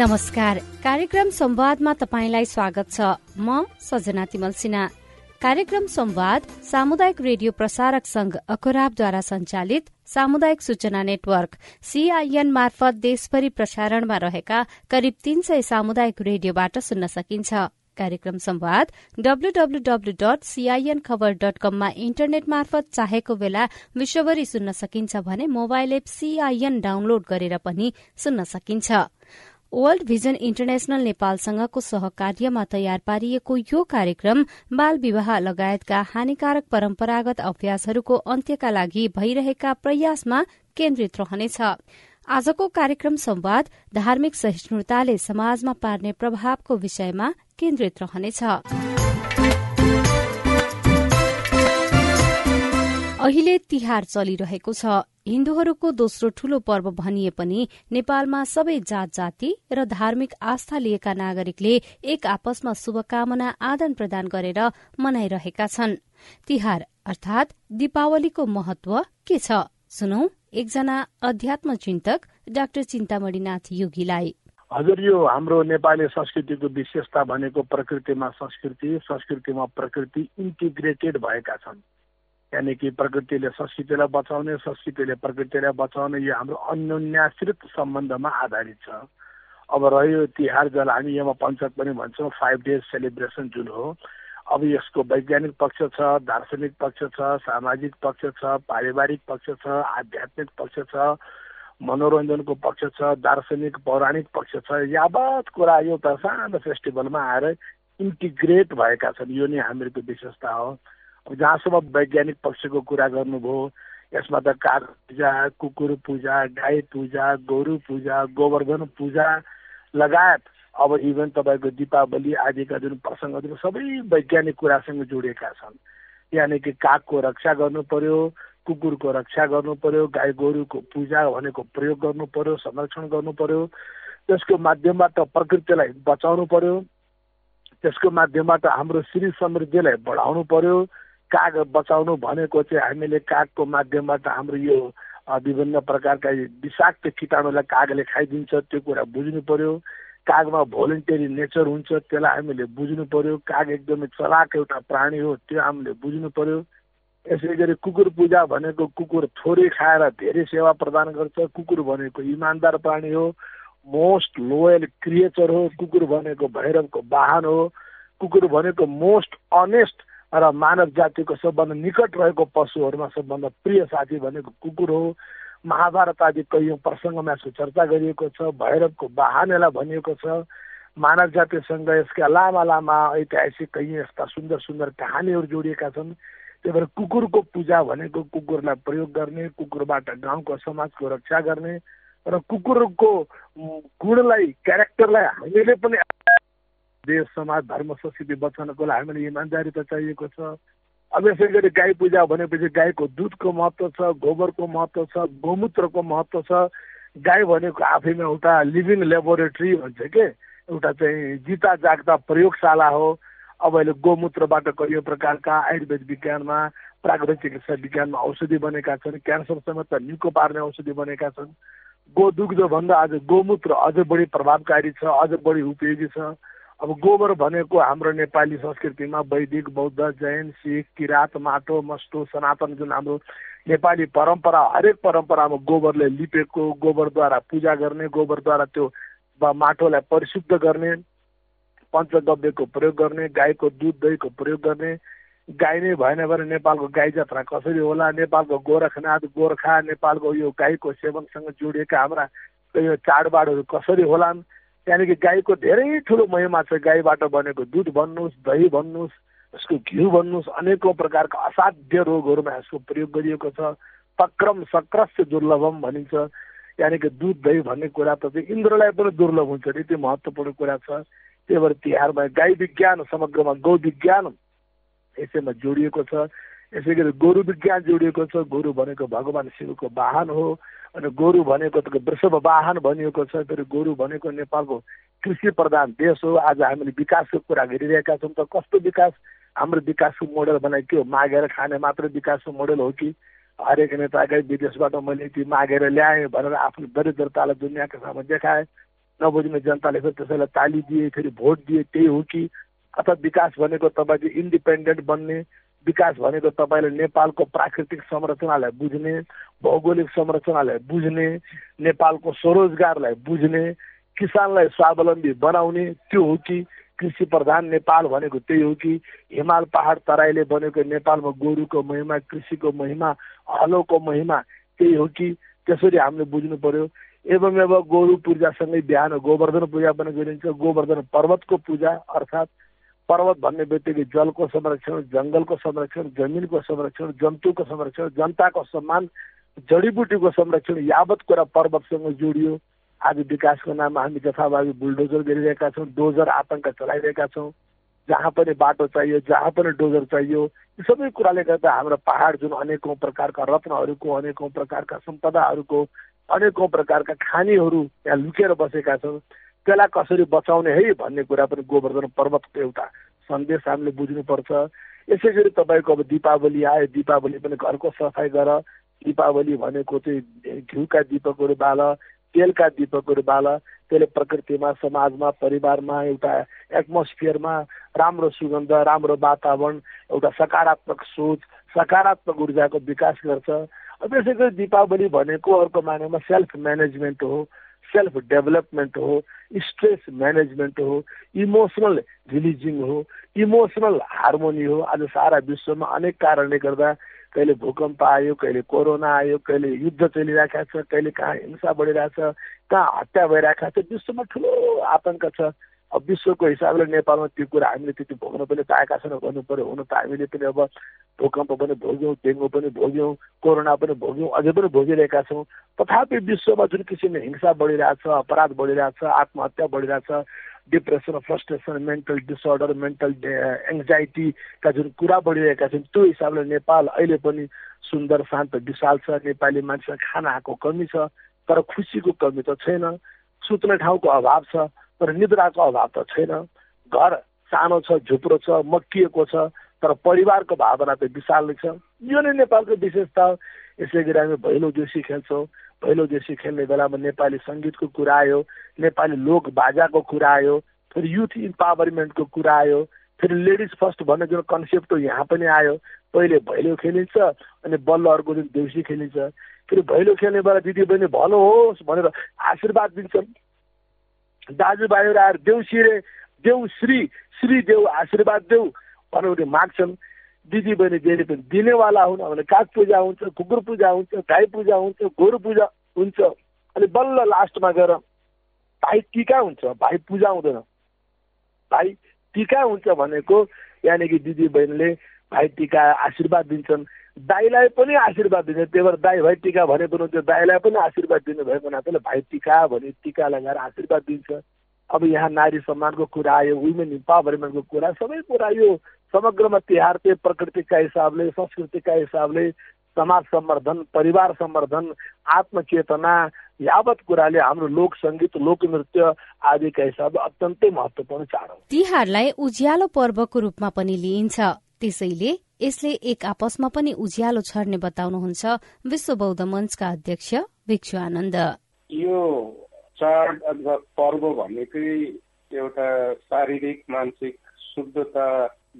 नमस्कार। कार्यक्रम संवादमा तपाईँलाई स्वागत छ। म सजना तिमल सिन्हा। कार्यक्रम संवाद सामुदायिक रेडियो प्रसारक संघ अखोराबद्वारा संचालित सामुदायिक सूचना नेटवर्क सीआईएन मार्फत देशभरि प्रसारणमा रहेका करिब तीन सय सामुदायिक रेडियोबाट सुन्न सकिन्छ। कार्यक्रम संवाद WWW dot CIN Khabar dot कममा इन्टरनेट मार्फत चाहेको बेला विश्वभरि सुन्न सकिन्छ भने मोबाइल एप सीआईएन डाउनलोड गरेर पनि सुन्न सकिन्छ। वर्ल्ड भिजन इन्टरनेशनल नेपालसँगको सहकार्यमा तयार पारिएको यो कार्यक्रम बाल विवाह लगायतका हानिकारक परम्परागत अभ्यासहरूको अन्त्यका लागि भइरहेका प्रयासमा केन्द्रित रहनेछ। आजको कार्यक्रम संवाद धार्मिक सहिष्णुताले समाजमा पार्ने प्रभावको विषयमा केन्द्रित रहनेछ। अहिले तिहार चलिरहेको छ। हिन्दूहरूको दोस्रो ठूलो पर्व भनिए पनि नेपालमा सबै जात जाति र धार्मिक आस्था लिएका नागरिकले एक आपसमा शुभकामना आदान प्रदान गरेर मनाइरहेका छन्। तिहार अर्थात दीपावलीको महत्व के छ? सुनौ एकजना अध्यात्म चिन्तक डाक्टर चिन्तामणिनाथ योगीलाई। हजुर यो हाम्रो नेपाली संस्कृतिको विशेषता भनेको प्रकृतिमा संस्कृति संस्कृतिमा प्रकृति इन्टिग्रेटेड भएका छन्। यानि कि प्रकृतिले संस्कृतिलाई बचाउने संस्कृतिले प्रकृतिलाई बचाउने यो हाम्रो अन्योन्याश्रित सम्बन्धमा आधारित छ। अब रह्यो तिहार जसलाई हामी यमा पञ्चक पनि भन्छौँ फाइभ डेज सेलिब्रेसन जुन हो। अब यसको वैज्ञानिक पक्ष छ दार्शनिक पक्ष छ सामाजिक पक्ष छ पारिवारिक पक्ष छ आध्यात्मिक पक्ष छ मनोरञ्जनको पक्ष छ दार्शनिक पौराणिक पक्ष छ। यावत कुरा एउटा सानो फेस्टिभलमा आएर इन्टिग्रेट भएका छन्। यो नै हामीहरूको विशेषता हो। जहाँसम्म वैज्ञानिक पक्षको कुरा गर्नुभयो यसमा त काग पूजा कुकुर पूजा गाई पूजा गोरु पूजा गोवर्धन पूजा लगायत अब इभन तपाईँको दीपावली आदिका जुन प्रसङ्गहरू सबै वैज्ञानिक कुरासँग जोडिएका छन्। यानि कि कागको रक्षा गर्नु पर्यो कुकुरको रक्षा गर्नु पर्यो गाई गोरुको पूजा भनेको प्रयोग गर्नु पर्यो संरक्षण गर्नु पर्यो त्यसको माध्यमबाट प्रकृतिलाई बचाउनु पर्यो त्यसको माध्यमबाट हाम्रो श्री समृद्धिलाई बढाउनु पर्यो काग बचाउनु भनेको चाहिँ हामीले कागको माध्यमबाट हाम्रो यो विभिन्न प्रकारका विषाक्त किटाणुलाई कागले खाइदिन्छ त्यो कुरा बुझ्नु पर्यो। कागमा भोलिन्टेरी नेचर हुन्छ त्यसलाई हामीले बुझ्नु पर्यो। काग एकदमै चलाक एउटा प्राणी हो त्यो हामीले बुझ्नु पर्यो। यसै गरी कुकुर पूजा भनेको कुकुर थोरै खाएर धेरै सेवा प्रदान गर्छ। कुकुर भनेको इमान्दार प्राणी हो। मोस्ट लोयल क्रिएचर हो। कुकुर भनेको भैरवको वाहन हो। कुकुर भनेको मोस्ट अनेस्ट र मानव जातिको सबभन्दा निकट रहेको पशुहरूमा सबभन्दा प्रिय साथी भनेको कुकुर हो। महाभारत आदि कैयौँ प्रसङ्गमा यसको चर्चा गरिएको छ भैरवको बाहनेलाई भनिएको छ। मानव जातिसँग यसका लामा लामा ऐतिहासिक कैयौँ यस्ता सुन्दर सुन्दर कहानीहरू जोडिएका छन्। त्यही भएर कुकुरको पूजा भनेको कुकुरलाई प्रयोग गर्ने कुकुरबाट गाउँको समाजको रक्षा गर्ने र कुकुरको गुणलाई क्यारेक्टरलाई हामीले पनि देश समाज धर्म संस्कृति बचाउनको लागि हामीलाई इमान्दारी त चाहिएको छ। अब यसै गरी गाई पूजा भनेपछि गाईको दुधको महत्त्व छ गोबरको महत्त्व छ गोमूत्रको महत्त्व छ। गाई भनेको आफैमा एउटा लिभिङ लेबोरेटरी भन्छ के? एउटा चाहिँ जिता जाग्दा प्रयोगशाला हो। अब अहिले गोमूत्रबाट करियो प्रकारका आयुर्वेद विज्ञानमा प्राकृतिक चिकित्सा विज्ञानमा औषधि बनेका छन् क्यान्सर समेत निको पार्ने औषधि बनेका छन्। गोदुग्धभन्दा आज गोमूत्र अझ बढी प्रभावकारी छ अझ बढी उपयोगी छ। अब गोबर भनेको हाम्रो नेपाली संस्कृतिमा वैदिक बौद्ध जैन सिख किराँत माटो मस्टो सनातन जुन हाम्रो नेपाली परम्परा हरेक परम्परामा गोबरले लिपेको गोबरद्वारा पूजा गर्ने गोबरद्वारा त्यो माटोलाई परिशुद्ध गर्ने पञ्चगव्यको प्रयोग गर्ने गाईको दुध दहीको प्रयोग गर्ने गाई नै भएन भने नेपालको गाई जात्रा कसरी होला नेपालको गोरखनाथ गोर्खा नेपालको यो गाईको सेवनसँग जोडिएका हाम्रा यो चाडबाडहरू कसरी होलान् त्यहाँदेखि गाईको धेरै ठुलो महिमा छ। गाईबाट बनेको दुध भन्नुहोस् दही भन्नुहोस् यसको घिउ भन्नुहोस् अनेकौँ प्रकारका असाध्य रोगहरूमा यसको प्रयोग गरिएको छ। तक्रम सक्रस्य दुर्लभम भनिन्छ। यानि कि दुध दही भन्ने कुरा त चाहिँ इन्द्रलाई पनि दुर्लभ हुन्छ। नि त्यो महत्त्वपूर्ण कुरा छ। त्यही भएर तिहारमा गाई विज्ञान समग्रमा गौ विज्ञान यसैमा जोडिएको छ। यसै गरी गोरु विज्ञान जोडिएको छ। गोरु भनेको भगवान् शिवको वाहन हो अनि गोरु भनेको त वृषभ वाहन भनिएको छ। फेरि गोरु भनेको नेपालको कृषि प्रधान देश हो। आज हामीले विकासको कुरा गरिरहेका छौँ। त कस्तो विकास? हाम्रो विकासको मोडल बनाइ के हो? मागेर खाने मात्र विकासको मोडल हो कि? हरेक नेताकै विदेशबाट मैले ती मागेर ल्याएँ भनेर आफ्नो दरिद्रतालाई दुनियाँको सामु देखाएँ। नबुझ्ने जनताले फेरि त्यसैलाई ताली दिए फेरि भोट दिए त्यही हो कि? अथवा विकास भनेको तपाईँको इन्डिपेन्डेन्ट बन्ने विकास भनेको तपाईँले नेपालको प्राकृतिक संरचनालाई बुझ्ने भौगोलिक संरचनालाई बुझ्ने नेपालको स्वरोजगारलाई बुझ्ने किसानलाई स्वावलम्बी बनाउने त्यो हो कि कृषि प्रधान नेपाल भनेको त्यही हो कि हिमाल पहाड तराईले बनेको नेपालमा गोरुको महिमा कृषिको महिमा हलोको महिमा त्यही हो कि त्यसरी हामीले बुझ्नु पर्यो। एवं एवं गोरु पूजासँगै बिहान गोवर्धन पूजा पनि गरिन्छ। गोवर्धन पर्वतको पूजा अर्थात् पर्वत भन्ने बित्तिकै जलको संरक्षण जङ्गलको संरक्षण जमिनको संरक्षण जन्तुको संरक्षण जनताको सम्मान जडीबुटीको संरक्षण यावत कुरा पर्वतसँग जोडियो। आज विकासको नाममा हामी जथाभावी बुलडोजर गरिरहेका छौँ डोजर आतङ्क चलाइरहेका छौँ। जहाँ पनि बाटो चाहियो जहाँ पनि डोजर चाहियो यी सबै कुराले गर्दा हाम्रो पहाड जुन अनेकौँ प्रकारका रत्नहरूको अनेकौँ प्रकारका सम्पदाहरूको अनेकौँ प्रकारका खानीहरू यहाँ लुकेर बसेका छन् त्यसलाई कसरी बचाउने है भन्ने कुरा पनि गोवर्धन पर्वतको एउटा सन्देश हामीले बुझ्नुपर्छ। यसै गरी तपाईँको अब दिपावली आयो दिपावली पनि घरको सफाइ गर। दिपावली भनेको चाहिँ घिउका दिपकहरू बाल तेलका दीपकहरू बाल। त्यसले प्रकृतिमा समाजमा परिवारमा एउटा एटमोस्फियरमा राम्रो सुगन्ध राम्रो वातावरण एउटा सकारात्मक सोच सकारात्मक ऊर्जाको विकास गर्छ। त्यसै गरी दिपावली भनेको अर्को मानेमा सेल्फ म्यानेजमेन्ट हो। सेल्फ डेभलपमेन्ट हो स्ट्रेस म्यानेजमेन्ट हो इमोसनल रिलिजिङ हो इमोसनल हार्मोनी हो आज सारा विश्वमा अनेक कारणले गर्दा कहिले भूकम्प आयो कहिले कोरोना आयो कहिले युद्ध चलिरहेको छ कहिले कहाँ हिंसा बढिरहेछ कहाँ हत्या भइरहेको छ विश्वमा ठुलो आतङ्क छ। अब विश्वको हिसाबले नेपालमा त्यो कुरा हामीले त्यति भोग्न पनि पाएका छैनौँ भन्नु पऱ्यो हुन त हामीले पनि अब भूकम्प पनि भोग्यौँ डेङ्गु पनि भोग्यौँ कोरोना पनि भोग्यौँ अझै पनि भोगिरहेका छौँ। तथापि विश्वमा जुन किसिमले हिंसा बढिरहेछ अपराध बढिरहेछ आत्महत्या बढिरहेछ depression frustration mental disorder mental एङ्जाइटीका जुन कुरा बढिरहेका छन् त्यो हिसाबले नेपाल अहिले पनि सुन्दर शान्त विशाल छ। नेपाली मान्छे खानाको कमी छ तर खुसीको कमी त छैन। सुत्ने ठाउँको अभाव छ। तर निद्राको अभाव त छैन। घर सानो छ झुप्रो छ मक्किएको छ तर परिवारको भावना त विशाल छ। यो नै नेपालको विशेषता हो। यसै गरी हामी भैलो देउसी खेल्छौँ। भैलो देउसी खेल्ने बेलामा नेपाली सङ्गीतको कुरा आयो नेपाली लोक बाजाको कुरा आयो फेरि युथ इम्पावरमेन्टको कुरा आयो फेरि लेडिज फर्स्ट भन्ने जुन कन्सेप्ट हो यहाँ पनि आयो। पहिले भैलो खेलिन्छ अनि बल्ल अर्को दिन देउसी खेलिन्छ। फेरि भैलो खेल्ने बेला दिदी बहिनी भलो होस् भनेर आशीर्वाद दिन्छन्। दाजुभाइहरू आएर देउसी रे देउ श्री श्री देउ आशीर्वाद देऊ भनेर माग्छन्। दिदी बहिनी जेले पनि दिनेवाला हुन् भने काग पूजा हुन्छ कुकुर पूजा हुन्छ गाई पूजा हुन्छ गोरु पूजा हुन्छ अनि बल्ल लास्टमा गएर भाइ टिका हुन्छ भाइ पूजा हुँदैन। भाइ टिका हुन्छ भनेको यहाँनिर दिदी बहिनीले भाइ टिका आशीर्वाद दिन्छन्। दाईलाई पनि आशीर्वाद दिन्छ त्यही भएर दाई भाइ टिका भने पनि त्यो दाईलाई पनि आशीर्वाद दिनुभएको नाताले भाइ टिका भने टिका लगाएर आशीर्वाद दिन्छ। अब यहाँ नारी सम्मानको कुरा आयो वुमेन इम्पावरमेन्टको कुरा सबै कुरा यो समग्रमा तिहार चाहिँ प्रकृतिका हिसाबले संस्कृतिका हिसाबले समाज सम्वर्धन परिवार सम्वर्धन आत्मचेतना यावत कुराले हाम्रो लोक सङ्गीत लोक नृत्य आदिका हिसाबले अत्यन्तै महत्वपूर्ण चाड हो। तिहारलाई उज्यालो पर्वको रूपमा पनि लिइन्छ। त्यसैले यसले एक आपसमा पनि उज्यालो छर्ने बताउनुहुन्छ विश्व बौद्ध मञ्चका अध्यक्ष भिक्षु आनन्द। यो चाड अथवा पर्व भनेकै एउटा शारीरिक मानसिक शुद्धता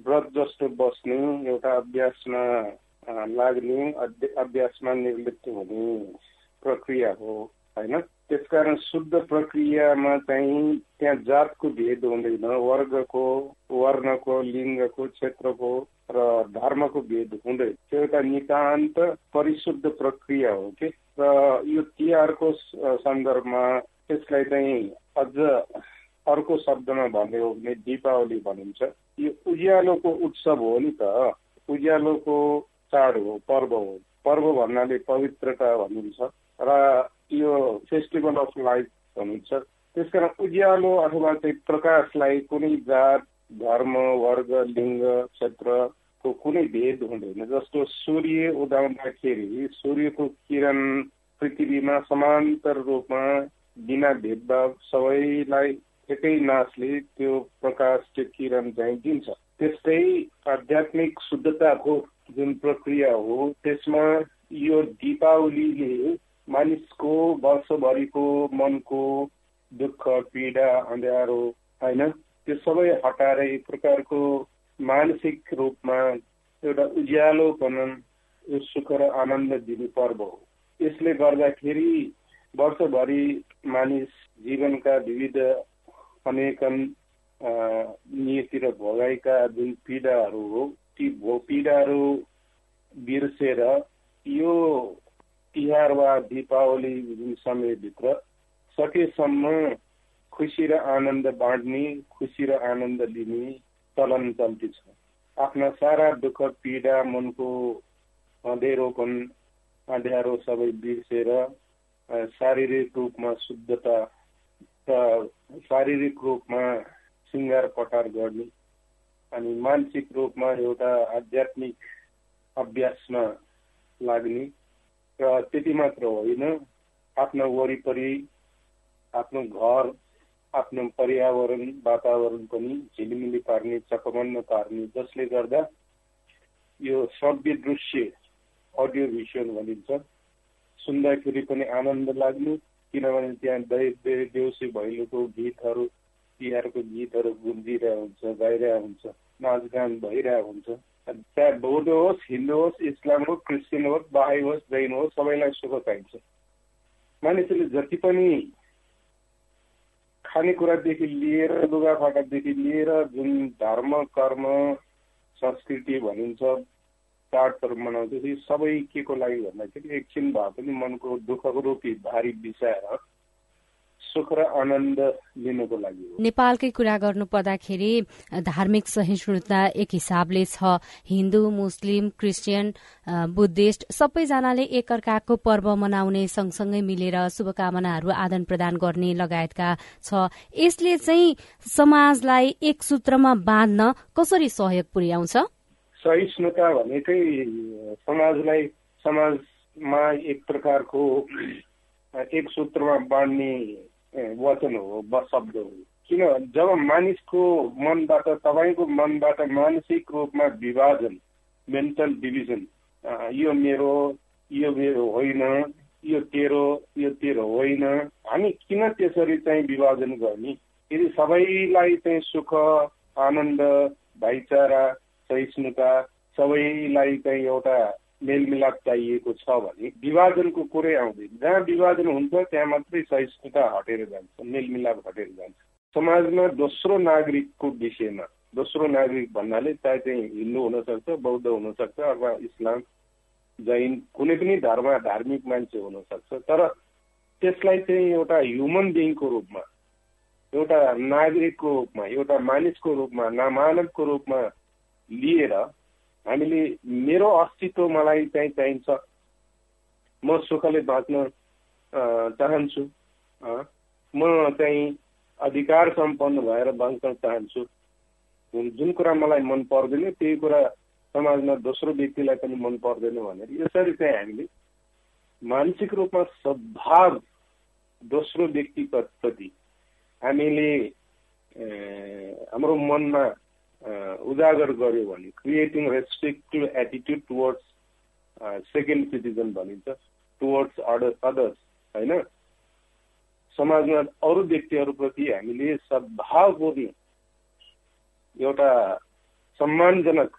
व्रत जस्तो बस्ने एउटा अभ्यासमा लाग्ने अभ्यासमा निर्लिप्त हुने प्रक्रिया हो। होइन? त्यसकारण शुद्ध प्रक्रियामा चाहिँ त्यहाँ जातको भेद हुँदैन वर्गको वर्णको लिङ्गको क्षेत्रको र धर्मको भेद हुँदैन। त्यो एउटा नितान्त परिशुद्ध प्रक्रिया हो कि र यो तिहारको सन्दर्भमा त्यसलाई चाहिँ अझ अर्को शब्दमा भन्ने हो भने दिपावली भनिन्छ। यो उज्यालोको उत्सव हो नि त। उज्यालोको चाड हो पर्व हो। पर्व भन्नाले पवित्रता भनिन्छ। र यो फेस्टिभल अफ लाइफ भनिन्छ। त्यसकारण उज्यालो अथवा चाहिँ प्रकाशलाई कुनै जात धर्म वर्ग लिङ्ग क्षेत्रको कुनै भेद हुँदैन। जस्तो सूर्य उदाउँदाखेरि सूर्यको किरण पृथ्वीमा समान्तर रूपमा बिना भेदभाव सबैलाई एकै नाचले त्यो प्रकाश त्यो किरण चाहिँ दिन्छ। त्यस्तै आध्यात्मिक शुद्धताको जुन प्रक्रिया हो त्यसमा यो दिपावलीले मानिसको वर्षभरिको मनको दुःख पीडा अँध्यारो होइन? त्यो सबै हटाएर एक प्रकारको मानसिक रूपमा एउटा उज्यालोपन सुख र आनन्द दिने पर्व हो। यसले गर्दाखेरि वर्षभरि मानिस जीवनका विविध अनेकन नियतिर भोगाएका जुन पीडाहरू हो ती भो पीडाहरू बिर्सेर यो तिहार वा दीपावली समयभित्र सकेसम्म खुसी र आनन्द बाँड्ने खुसी र आनन्द लिने चलन चल्ती छ। आफ्ना सारा दुःख पीडा मनको अँधेरोपन अँध्यारो सबै बिर्सेर शारीरिक रूपमा शुद्धता र शारीरिक रूपमा सिङ्गार पटार गर्ने अनि मानसिक रूपमा एउटा आध्यात्मिक अभ्यासमा लाग्ने र त्यति मात्र होइन? आफ्नो वरिपरि आफ्नो घर आफ्नो पर्यावरण वातावरण पनि झिलिमिली पार्ने चकमन्न पार्ने जसले गर्दा यो सभ्य दृश्य अडियो भिजुअल भनिन्छ सुन्दाखेरि पनि आनन्द लाग्नु किनभने त्यहाँ देउसी भैलोको गीतहरू तिहारको गीतहरू गुन्जिरहेको हुन्छ गाइरहेको हुन्छ नाचगान भइरहेको हुन्छ। चाहे बौद्ध होस् हिन्दू होस् इस्लाम होस् क्रिस्चियन होस् बाहाई होस् जैन होस् सबैलाई सुख चाहिन्छ मानिसले जति पनि खानेकुरादेखि लिएर लुगाफाटादेखि लिएर जुन धर्म कर्म संस्कृति भनिन्छ चाडपर्व मनाउँदाखेरि सबै के को लागि भन्दाखेरि एकछिन भए पनि मनको दुःखको रूपी भारी बिसाएर सुख र आनन्द लिनको लागि नेपालकै कुरा गर्नु पर्दाखेरि धार्मिक सहिष्णुता एक हिसाबले छ। हिन्दू मुस्लिम क्रिस्चियन बुद्धिस्ट सबैजनाले एकअर्काको पर्व मनाउने सँगसँगै मिलेर शुभकामनाहरू आदान प्रदान गर्ने लगायतका छ। यसले चाहिँ समाजलाई एक सूत्रमा बाँध्न कसरी सहयोग पुर्याउँछ? सहिष्णुता भनेकै समाजलाई समाजमा एक प्रकारको एक सूत्रमा बाँड्ने वचन हो शब्द हो। किन जब मानिसको मनबाट तपाईँको मनबाट मानसिक रूपमा विभाजन मेन्टल डिभिजन यो मेरो यो मेरो होइन यो तेरो यो तेरो होइन हामी किन त्यसरी चाहिँ विभाजन गर्ने? यदि सबैलाई चाहिँ सुख आनन्द भाइचारा सहिष्णुता सबैलाई चाहिँ एउटा मेलमिलाप चाहिएको छ भने विभाजनको कुरै आउँदैन। जहाँ विभाजन हुन्छ त्यहाँ मात्रै सहिष्णुता हटेर जान्छ मेलमिलाप हटेर जान्छ। समाजमा दोस्रो नागरिकको विषयमा दोस्रो नागरिक भन्नाले चाहे चाहिँ हिन्दू हुनसक्छ बौद्ध हुनसक्छ अथवा इस्लाम जैन कुनै पनि धर्म धार्मिक मान्छे हुनसक्छ तर त्यसलाई चाहिँ एउटा ह्युमन बिङको रूपमा एउटा नागरिकको रूपमा एउटा मानिसको रूपमा नामानवको रूपमा लिएर हामीले मेरो अस्तित्व मलाई चाहिँ चाहिन्छ। म सुखले बाँच्न चाहन्छु। म चाहिँ अधिकार सम्पन्न भएर बाँच्न चाहन्छु। जुन कुरा मलाई मन पर्दैन त्यही कुरा समाजमा दोस्रो व्यक्तिलाई पनि मन पर्दैन भनेर यसरी चाहिँ हामीले मानसिक रूपमा सद्भाव दोस्रो व्यक्तिप्रति हामीले हाम्रो मनमा उजागर गर्यो भने creating restrictive attitude towards second citizen भनिन्छ टुवर्ड्स अडर अदर्स होइन? समाजमा अरू व्यक्तिहरूप्रति हामीले सद्भावपूर्ण एउटा सम्मानजनक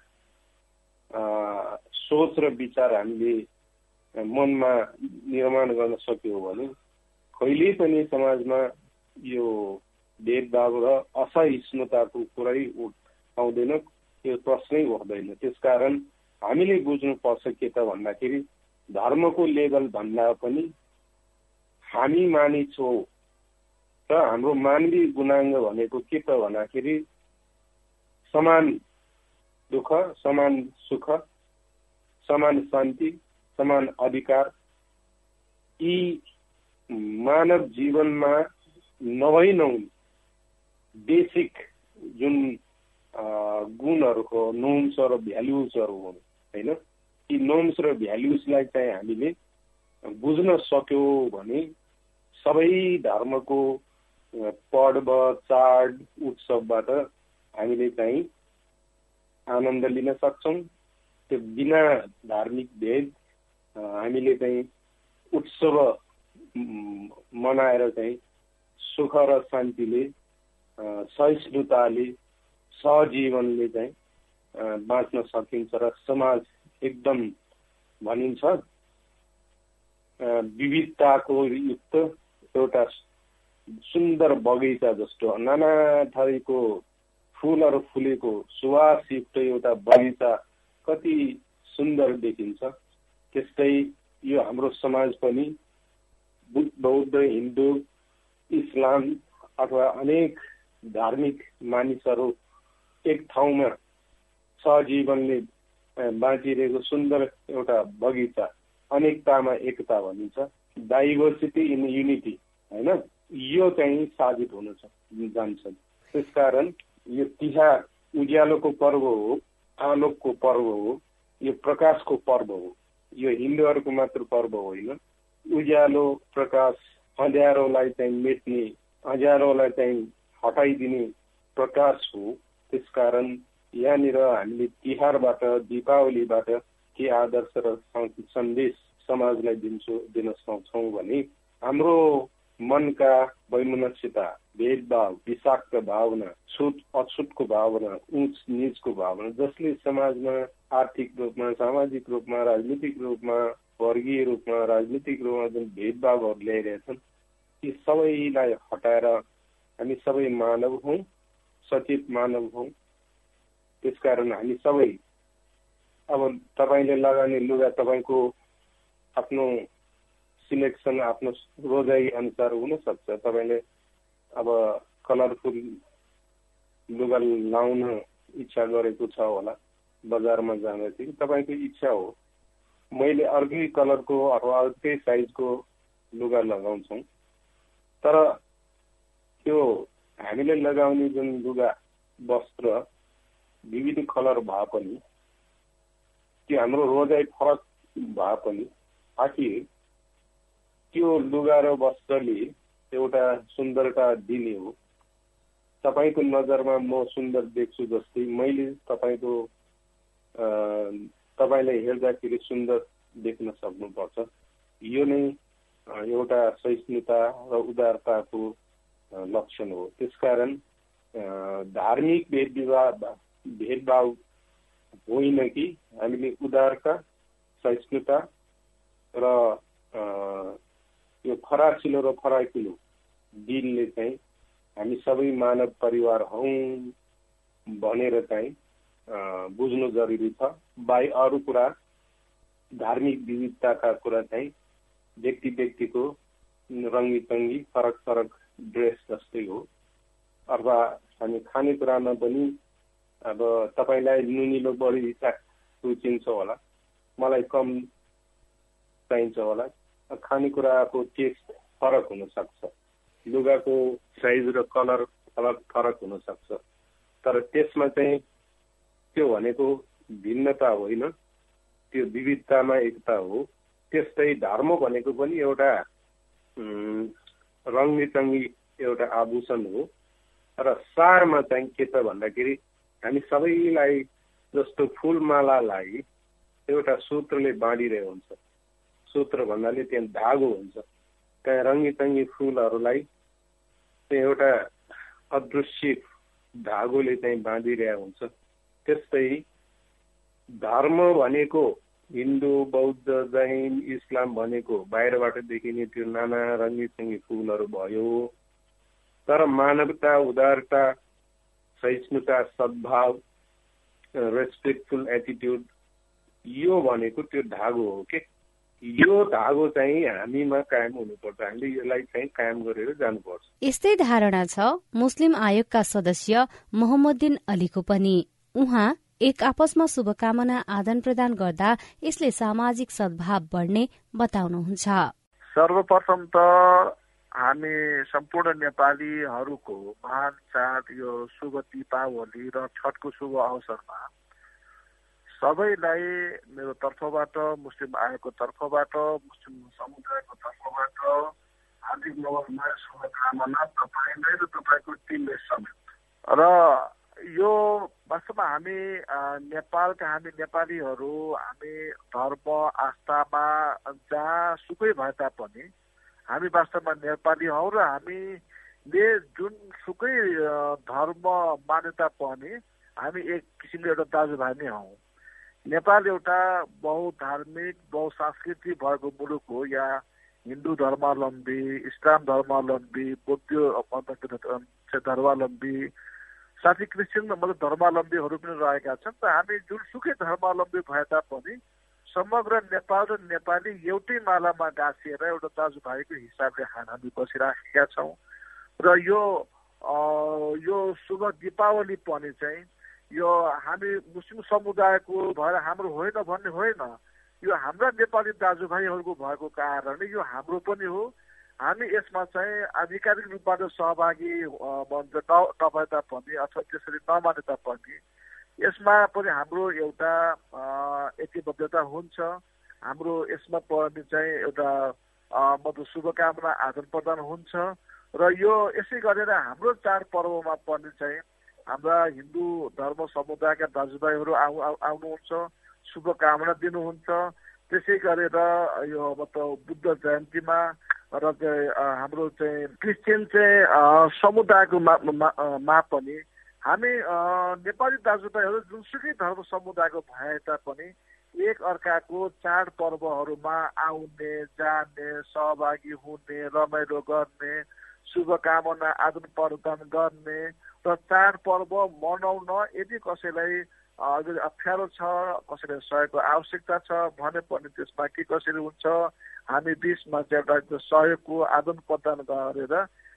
सोच र विचार हामीले मनमा निर्माण गर्न सक्यौँ भने कहिल्यै पनि समाजमा यो भेदभाव र असहिष्णुताको कुरै आउँदैन त्यो प्रश्नै हुँदैन त्यसकारण हामीले बुझ्नुपर्छ के त भन्दाखेरि धर्मको लेभल भन्दा पनि हामी मानिस र हाम्रो मानवीय गुणाङ्ग भनेको के त भन्दाखेरि समान दुःख समान सुख समान शान्ति समान अधिकार यी मानव जीवनमा नभई नहुन् बेसिक जुन गुणहरूको नोम्स र भ्याल्युजहरू हुन् होइन ती नोम्स र भ्याल्युजलाई चाहिँ हामीले बुझ्न सक्यौँ भने सबै धर्मको पर्व चाड उत्सवबाट हामीले चाहिँ आनन्द लिन सक्छौँ त्यो बिना धार्मिक भेद हामीले चाहिँ उत्सव मनाएर चाहिँ सुख र शान्तिले सहिष्णुताले सहजीवनले चाहिँ बाँच्न सकिन्छ र समाज एकदम भनिन्छ। विविधताको युक्त एउटा सुन्दर बगैँचा जस्तो नाना थरीको फुलहरू फुलेको सुवासयुक्त एउटा बगैँचा कति सुन्दर देखिन्छ। त्यस्तै यो हाम्रो समाज पनि बौद्ध हिन्दू इस्लाम अथवा अनेक धार्मिक मानिसहरू एक ठाउँमा सहजीवनले बाँचिरहेको सुन्दर एउटा बगैँचा अनेकतामा एकता भनिन्छ। डाइभर्सिटी इन युनिटी होइन? यो चाहिँ साबित हुन जान्छ त्यसकारण यो तिहार उज्यालोको पर्व हो आलोकको पर्व हो यो प्रकाशको पर्व हो यो हिन्दूहरूको मात्र पर्व होइन। उज्यालो प्रकाश अँध्यारोलाई चाहिँ मेट्ने अँध्यारोलाई चाहिँ हटाइदिने प्रकाश हो। त्यसकारण यहाँनिर हामीले तिहारबाट दीपावलीबाट के आदर्श र सन्देश समाजलाई दिन्छौँ दिन सक्छौँ भने हाम्रो मनका वैमनस्यता भेदभाव विषाक्त भावना छुट अछुटको भावना उच निचको भावना जसले समाजमा आर्थिक रूपमा सामाजिक रूपमा राजनीतिक रूपमा वर्गीय रूपमा राजनीतिक रूपमा जुन भेदभावहरू ल्याइरहेछन् ती सबैलाई हटाएर हामी सबै मानव हौँ। सचेत मानव हौँ त्यसकारण हामी सबै अब तपाईँले लगाउने लुगा तपाईँको आफ्नो सिलेक्सन आफ्नो रोजाइ अनुसार हुनसक्छ तपाईँले अब कलरफुल लुगा लाउन इच्छा गरेको छ होला बजारमा जाँदाखेरि तपाईँको इच्छा हो. मैले अर्कै कलरको अथवा अर्कै साइजको लुगा लगाउँछौँ. तर त्यो हामीले लगाउने जुन लुगा वस्त्र विविध कलर भए पनि त्यो हाम्रो रोजाइ फरक भए पनि आखिर त्यो लुगा र वस्त्रले एउटा सुन्दरता दिने हो। तपाईँको नजरमा म सुन्दर देख्छु जस्तै मैले तपाईँको तपाईँलाई हेर्दाखेरि सुन्दर देख्न सक्नुपर्छ। यो नै एउटा सहिष्णुता र उदारताको लक्षण हो। त्यसकारण धार्मिक भेदविवाद भेदभाव होइन कि हामीले उदारता सहिष्णुता र यो फराकिलो र फराकिलो दिनले चाहिँ हामी सबै मानव परिवार हौ भनेर चाहिँ बुझ्नु जरुरी छ। बाई अरू कुरा धार्मिक विविधताका कुरा चाहिँ व्यक्ति व्यक्तिको रङ्गी तङ्गी फरक फरक ड्रेस जस्तै हो। अथवा हामी खानेकुरामा पनि अब तपाईँलाई नुनिलो बढी रुचिन्छ होला। मलाई कम चाहिन्छ होला। खानेकुराको टेस्ट फरक हुनसक्छ लुगाको साइज र कलर फरक फरक हुनसक्छ तर त्यसमा चाहिँ त्यो भनेको भिन्नता होइन। त्यो विविधतामा एकता हो। त्यस्तै धर्म भनेको पनि एउटा रङ्गी एउटा आभूषण हो। र सारमा चाहिँ के छ भन्दाखेरि हामी सबैलाई जस्तो फुलमालालाई एउटा सूत्रले बाँडिरहेको हुन्छ। सूत्र भन्नाले त्यहाँ धागो हुन्छ। त्यहाँ रङ्गी तङ्गी फुलहरूलाई त्यो एउटा अदृश्य धागोले चाहिँ बाँधिरहेको हुन्छ। त्यस्तै धर्म भनेको हिन्दू बौद्ध जैन इस्लाम भनेको बाहिरबाट देखिने त्यो नाना रङ्गी सङ्गी फुलहरू भयो। तर मानवता उदारता सहिष्णुता सद्भाव रेस्पेक्टफुल एटिट्युड यो भनेको त्यो धागो हो के? यो धागो चाहिँ हामीमा कायम हुनुपर्छ। हामीले यसलाई चाहिँ कायम गरेर जानुपर्छ। यस्तै धारणा छ। मुस्लिम आयोगका सदस्य मोहम्मदिन अलीको पनि। उहाँ एक आपसमा शुभकामना आदान प्रदान गर्दा यसले सामाजिक सद्भाव बढ्ने बताउनुहुन्छ। सर्वप्रथम त हामी सम्पूर्ण नेपालीहरूको महान चाड यो शुभ दीपावली र छठको शुभ अवसरमा सबैलाई मेरो तर्फबाट मुस्लिम आयोगको तर्फबाट मुस्लिम समुदायको तर्फबाट हार्दिक नवमा शुभकामना तपाईँलाई र तपाईँको टिमले समेत। र यो वास्तवमा हामी नेपालका हामी नेपालीहरू हामी धर्म आस्थामा जहाँ सुकै भए तापनि हामी वास्तवमा नेपाली हौ र हामी ले जुनसुकै धर्म मान्यता पनि हामी एक किसिमले एउटा दाजुभाइ नै हौ नेपाल एउटा बहुधार्मिक बहुसांस्कृतिक भएको मुलुक हो या हिन्दू धर्मावलम्बी इस्लाम धर्मावलम्बी बौद्ध धर्मावलम्बी साथै क्रिस्चियन मतलब धर्मावलम्बीहरू पनि रहेका छन् त हामी जुनसुकै धर्मावलम्बी भए तापनि समग्र नेपाल र नेपाली एउटै मालामा गाँसिएर एउटा दाजुभाइको हिसाबले हामी बसिराखेका छौँ। र यो यो शुभ दीपावली पनि चाहिँ यो हामी मुस्लिम समुदायको भएर हाम्रो होइन भन्ने होइन। यो हाम्रा नेपाली दाजुभाइहरूको भएको कारणले यो हाम्रो पनि हो। हामी यसमा चाहिँ आधिकारिक रूपबाट सहभागी नभए तापनि अथवा त्यसरी नमाने तापनि यसमा पनि हाम्रो एउटा ऐक्यबद्धता हुन्छ। हाम्रो यसमा पनि चाहिँ एउटा मतलब शुभकामना आदान प्रदान हुन्छ। र यो यसै गरेर हाम्रो चाडपर्वमा पनि चाहिँ हाम्रा हिन्दू धर्म समुदायका दाजुभाइहरू आउ आउनुहुन्छ शुभकामना दिनुहुन्छ। त्यसै गरेर यो मतलब बुद्ध जयन्तीमा र चाहिँ हाम्रो चाहिँ क्रिस्चियन चाहिँ समुदायको मा, पनि हामी नेपाली दाजुभाइहरू जुनसुकै धर्म समुदायको भए तापनि एक अर्काको चाडपर्वहरूमा आउने जाने सहभागी हुने रमाइलो गर्ने शुभकामना आदान प्रदान गर्ने र चाडपर्व मनाउन यदि कसैलाई अप्ठ्यारो छ कसैलाई सहयोगको आवश्यकता छ भने पनि त्यसमा के कसरी हुन्छ हामी बिचमा चाहिँ एउटा सहयोगको आदान प्रदान गरेर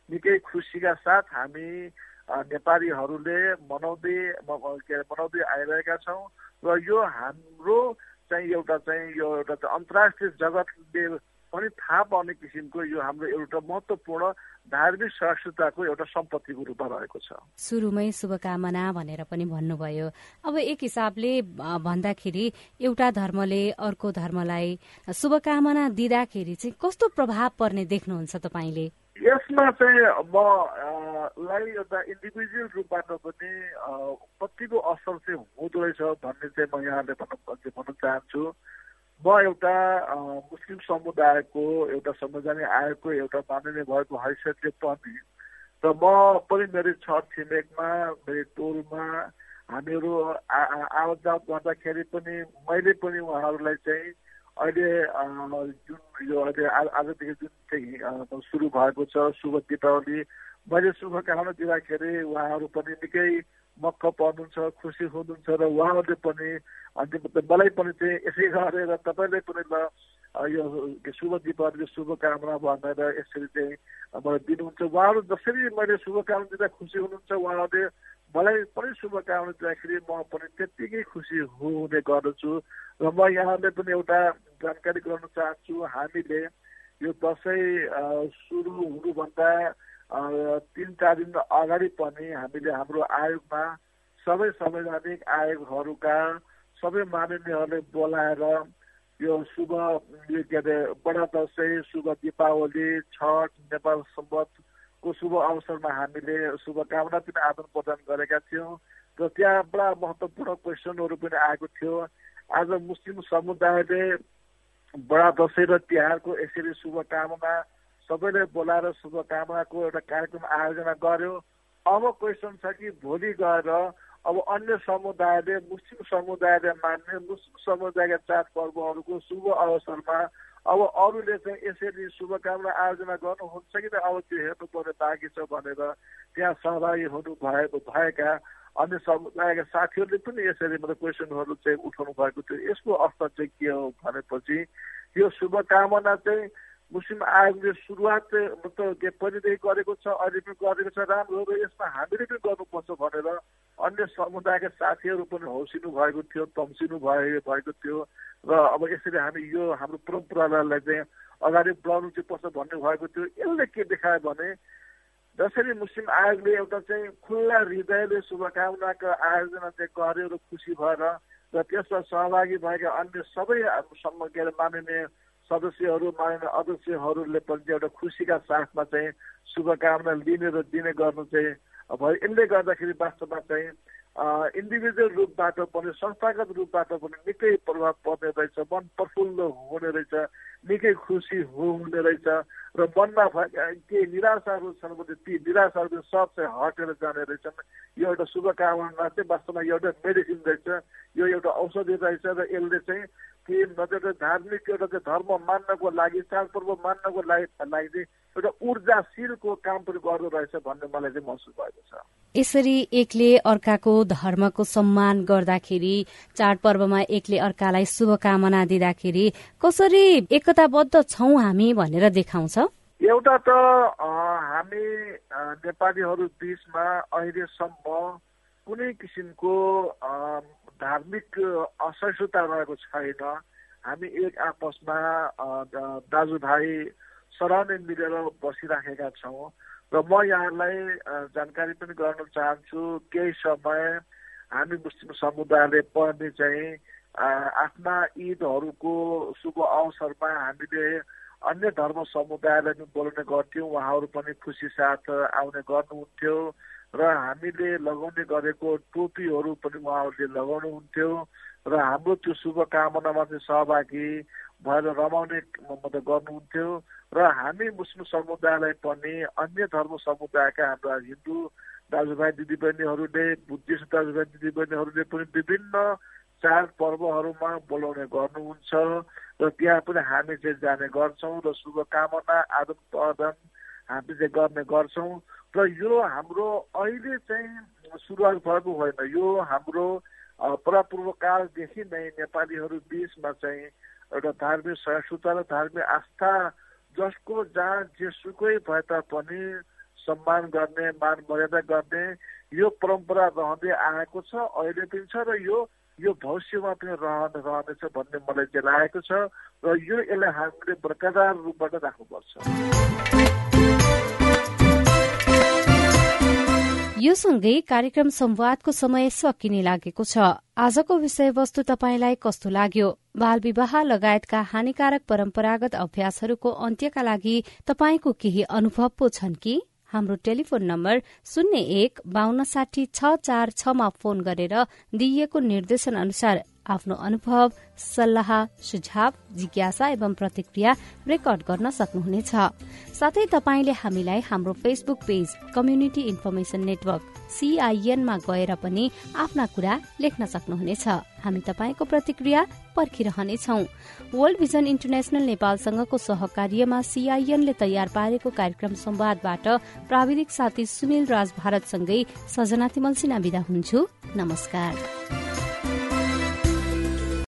निकै खुसीका साथ हामी नेपालीहरूले मनाउँदै के अरे मनाउँदै आइरहेका छौँ र यो हाम्रो चाहिँ एउटा चाहिँ यो एउटा अन्तर्राष्ट्रिय जगतले पनि थाहा पाउने किसिमको यो हाम्रो एउटा महत्त्वपूर्ण धार्मिक सहिष्णुताको एउटा सम्पत्तिको रूपमा रहेको छ। सुरुमै शुभकामना भनेर पनि भन्नुभयो। अब एक हिसाबले भन्दाखेरि एउटा धर्मले अर्को धर्मलाई शुभकामना दिँदाखेरि चाहिँ कस्तो प्रभाव पर्ने देख्नुहुन्छ तपाईँले? यसमा चाहिँ मलाई एउटा इन्डिभिजुअल रूपबाट पनि कतिको असर चाहिँ हुँदो रहेछ भन्ने चाहिँ म यहाँले भन्न भन्न चाहन्छु। म एउटा मुस्लिम समुदायको एउटा संविधान आयोगको एउटा माननीय भएको हैसियतले पनि र म पनि मेरो छर छिमेकमा मेरो टोलमा हामीहरू आवत जावत गर्दाखेरि पनि मैले पनि उहाँहरूलाई चाहिँ अहिले जुन यो अहिले आजदेखि जुन चाहिँ सुरु भएको छ शुभ दीपावली मैले शुभकामना दिँदाखेरि उहाँहरू पनि निकै मक्क पर्नुहुन्छ खुसी हुनुहुन्छ र उहाँहरूले पनि अनि मलाई पनि चाहिँ यसै गरेर तपाईँले पनि ल यो शुभ दीपावलीको शुभकामना भनेर यसरी चाहिँ मलाई दिनुहुन्छ। उहाँहरू जसरी मैले शुभकामना दिँदा खुसी हुनुहुन्छ उहाँहरूले मलाई पनि शुभकामना दिँदाखेरि म पनि त्यत्तिकै खुसी हुने गर्दछु र म यहाँले पनि एउटा जानकारी गराउन चाहन्छु। हामीले यो दसैँ सुरु हुनुभन्दा तिन चार दिन अगाडि पनि हामीले हाम्रो आयोगमा सबै संवैधानिक आयोगहरूका सबै माननीयहरूले बोलाएर यो शुभ के अरे बडा दसैँ शुभ दीपावली छठ नेपाल सम्बन्धको शुभ अवसरमा हामीले शुभकामना पनि आदान प्रदान गरेका थियौँ र त्यहाँ बडा महत्त्वपूर्ण क्वेसनहरू पनि आएको थियो। आज मुस्लिम समुदायले बडा दसैँ र तिहारको यसरी शुभकामना सबैलाई बोलाएर शुभकामनाको एउटा कार्यक्रम आयोजना गर्यो। अब क्वेसन छ कि भोलि गएर अब अन्य समुदायले मुस्लिम समुदायले मान्ने मुस्लिम समुदायका चाडपर्वहरूको शुभ अवसरमा अब अरूले चाहिँ यसरी शुभकामना आयोजना गर्नुहुन्छ कि त अब त्यो हेर्नु पर्ने बाँकी छ भनेर त्यहाँ सहभागी हुनु भएको भएका अन्य समुदायका साथीहरूले पनि यसरी मतलब क्वेसनहरू चाहिँ उठाउनु भएको थियो। यसको अर्थ चाहिँ के हो भनेपछि यो शुभकामना चाहिँ मुस्लिम आयोगले सुरुवात मतलब पहिलेदेखि गरेको छ अहिले पनि गरेको छ राम्रो र यसमा हामीले पनि गर्नुपर्छ भनेर अन्य समुदायका साथीहरू पनि हौसिनु भएको थियो तम्सिनु भए भएको थियो। र अब यसरी हामी यो हाम्रो परम्परालाई चाहिँ अगाडि बढाउनु चाहिँ पर्छ भन्ने भएको थियो। यसले के देखायो भने जसरी मुस्लिम आयोगले एउटा चाहिँ खुल्ला हृदयले शुभकामनाको आयोजना चाहिँ गर्यो र खुसी भएर र त्यसमा सहभागी भएका अन्य सबै के अरे माननीय सदस्यहरू माननीय अध्यक्षहरूले पनि एउटा खुसीका साथमा चाहिँ शुभकामना लिने र दिने गर्नु चाहिँ भयो यसले गर्दाखेरि वास्तवमा चाहिँ इन्डिभिजुअल रूपबाट पनि संस्थागत रूपबाट पनि निकै प्रभाव पर्ने रहेछ मन प्रफुल्ल हुने रहेछ। निकै खुसी हुने रहेछ र मनमा के निराशाहरू छन् भने ती निराशाहरू सब चाहिँ हटेर जाने रहेछन्। यो एउटा शुभकामना चाहिँ वास्तवमा एउटा मेडिसिन रहेछ यो एउटा औषधि रहेछ र यसले चाहिँ के नजर धार्मिक एउटा चाहिँ धर्म मान्नको लागि चाडपर्व मान्नको लागि लागि एउटा ऊर्जाशीलको काम पनि गर्दो रहेछ भन्ने मलाई चाहिँ महसुस भएको छ। यसरी एकले अर्काको धर्मको सम्मान गर्दाखेरि चाडपर्वमा एकले अर्कालाई शुभकामना दिँदाखेरि कसरी एकताबद्ध छौँ हामी भनेर देखाउँछ। एउटा त हामी नेपालीहरू बिचमा अहिलेसम्म कुनै किसिमको धार्मिक असहिष्णुता रहेको छैन। हामी एक आपसमा दाजुभाइ सराउनै मिलेर बसिराखेका छौँ। र म यहाँलाई जानकारी पनि गर्न चाहन्छु केही समय हामी मुस्लिम समुदायले पढ्ने चाहिँ आफ्ना ईदहरूको शुभ अवसरमा हामीले अन्य धर्म समुदायलाई पनि बोलाउने गर्थ्यौँ। उहाँहरू पनि खुसी साथ आउने गर्नुहुन्थ्यो र हामीले लगाउने गरेको टोपीहरू पनि उहाँहरूले लगाउनुहुन्थ्यो र हाम्रो त्यो शुभकामनामा चाहिँ सहभागी भएर रमाउने मतलब गर्नुहुन्थ्यो र हामी मुस्लिम समुदायलाई पनि अन्य धर्म समुदायका हाम्रा हिन्दू दाजुभाइ दिदीबहिनीहरूले बुद्धिस्ट दाजुभाइ दिदीबहिनीहरूले पनि विभिन्न चाडपर्वहरूमा बोलाउने गर्नुहुन्छ र त्यहाँ पनि हामी चाहिँ जाने गर्छौँ र शुभकामना आदान प्रदान हामी चाहिँ गर्ने गर्छौँ। र यो हाम्रो अहिले चाहिँ सुरुवात भएको होइन। यो हाम्रो कालदेखि नै नेपालीहरू बिचमा चाहिँ एउटा धार्मिक सहिष्णुता र धार्मिक आस्था जसको जहाँ जेसुकै भए तापनि सम्मान गर्ने मान मर्यादा गर्ने यो परम्परा रहँदै आएको छ अहिले पनि छ र यो यो भविष्यमा पनि रहन रहनेछ भन्ने मलाई चाहिँ लागेको छ र यो यसलाई हामीले बरकरार रूपबाट राख्नुपर्छ। यो सँगै कार्यक्रम संवादको समय सकिने लागेको छ। आजको विषयवस्तु तपाईँलाई कस्तो लाग्यो? बाल विवाह लगायतका हानिकारक परम्परागत अभ्यासहरूको अन्त्यका लागि तपाईँको केही अनुभव पो छन् कि? हाम्रो टेलिफोन नम्बर शून्य एक बान्न साठी छ चार छमा फोन गरेर दिइएको निर्देशन अनुसार आफ्नो अनुभव सल्लाह सुझाव जिज्ञासा एवं प्रतिक्रिया रेकर्ड गर्न सक्नुहुनेछ। साथै तपाईँले हामीलाई हाम्रो Facebook page community information network सीआईएनमा गएर पनि आफ्ना कुरा लेख्न सक्नुहुनेछ। हामी तपाईँको प्रतिक्रिया पर्खिरहनेछौ। वर्ल्ड भिजन इन्टरनेशनल नेपालसँगको सहकार्यमा सीआईएनले तयार पारेको कार्यक्रम संवादबाट प्राविधिक साथी सुनिल राज भारतसँगै सजना तिमल सिना विदा हुन्छु। नमस्कार।